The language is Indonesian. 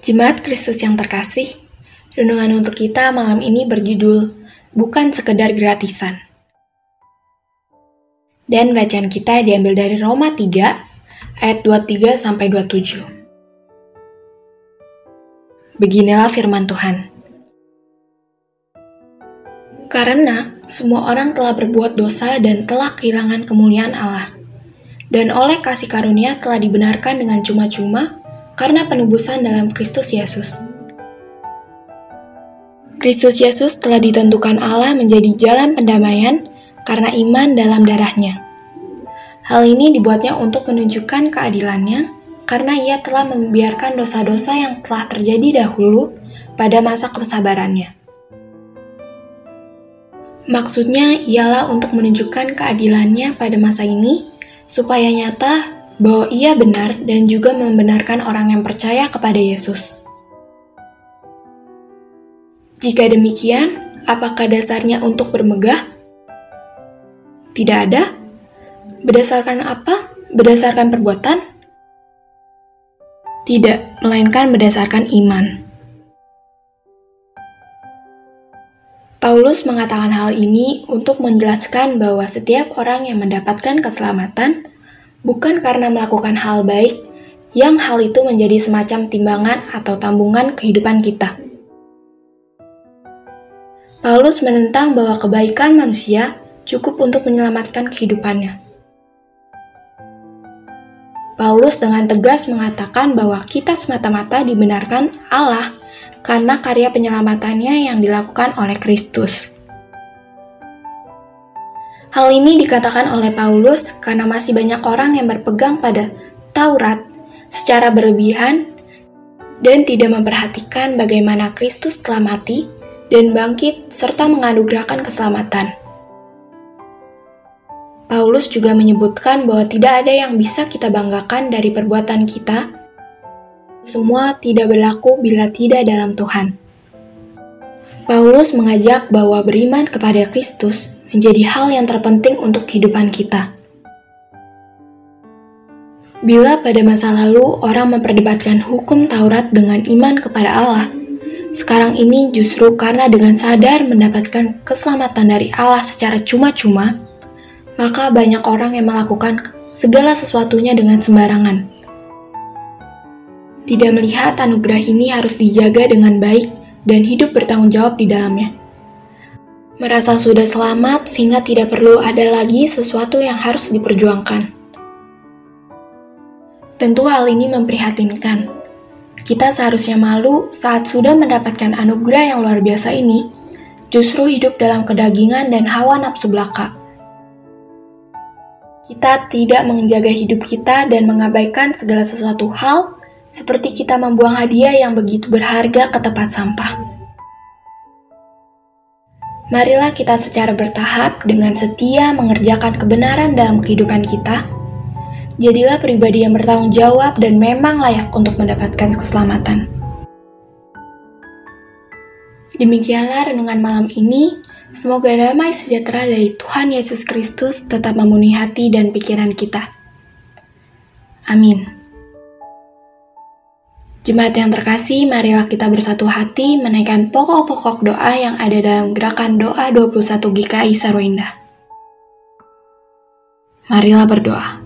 Jemaat Kristus yang terkasih, renungan untuk kita malam ini berjudul Bukan Sekedar Gratisan. Dan bacaan kita diambil dari Roma 3 ayat 23 sampai 27. Beginilah firman Tuhan. Karena semua orang telah berbuat dosa dan telah kehilangan kemuliaan Allah. Dan oleh kasih karunia telah dibenarkan dengan cuma-cuma karena penebusan dalam Kristus Yesus. Kristus Yesus telah ditentukan Allah menjadi jalan pendamaian karena iman dalam darahnya. Hal ini dibuatnya untuk menunjukkan keadilannya karena ia telah membiarkan dosa-dosa yang telah terjadi dahulu pada masa kesabarannya. Maksudnya ialah untuk menunjukkan keadilannya pada masa ini, supaya nyata bahwa ia benar dan juga membenarkan orang yang percaya kepada Yesus. Jika demikian, apakah dasarnya untuk bermegah? Tidak ada. Berdasarkan apa? Berdasarkan perbuatan? Tidak, melainkan berdasarkan iman. Paulus mengatakan hal ini untuk menjelaskan bahwa setiap orang yang mendapatkan keselamatan bukan karena melakukan hal baik, yang hal itu menjadi semacam timbangan atau tambungan kehidupan kita. Paulus menentang bahwa kebaikan manusia cukup untuk menyelamatkan kehidupannya. Paulus dengan tegas mengatakan bahwa kita semata-mata dibenarkan Allah karena karya penyelamatannya yang dilakukan oleh Kristus. Hal ini dikatakan oleh Paulus karena masih banyak orang yang berpegang pada Taurat secara berlebihan dan tidak memperhatikan bagaimana Kristus telah mati dan bangkit serta menganugerahkan keselamatan. Paulus juga menyebutkan bahwa tidak ada yang bisa kita banggakan dari perbuatan kita semua tidak berlaku bila tidak dalam Tuhan. Paulus mengajak bahwa beriman kepada Kristus menjadi hal yang terpenting untuk kehidupan kita. Bila pada masa lalu orang memperdebatkan hukum Taurat dengan iman kepada Allah, sekarang ini justru karena dengan sadar mendapatkan keselamatan dari Allah secara cuma-cuma, maka banyak orang yang melakukan segala sesuatunya dengan sembarangan tidak melihat anugerah ini harus dijaga dengan baik dan hidup bertanggung jawab di dalamnya. Merasa sudah selamat sehingga tidak perlu ada lagi sesuatu yang harus diperjuangkan. Tentu hal ini memprihatinkan. Kita seharusnya malu saat sudah mendapatkan anugerah yang luar biasa ini, justru hidup dalam kedagingan dan hawa nafsu belaka. Kita tidak menjaga hidup kita dan mengabaikan segala sesuatu hal seperti kita membuang hadiah yang begitu berharga ke tempat sampah. Marilah kita secara bertahap dengan setia mengerjakan kebenaran dalam kehidupan kita. Jadilah pribadi yang bertanggung jawab dan memang layak untuk mendapatkan keselamatan. Demikianlah renungan malam ini. Semoga damai sejahtera dari Tuhan Yesus Kristus tetap memenuhi hati dan pikiran kita. Amin. Jemaat yang terkasih, marilah kita bersatu hati menaikkan pokok-pokok doa yang ada dalam gerakan doa 21 GKI Sarwa Indah. Marilah berdoa.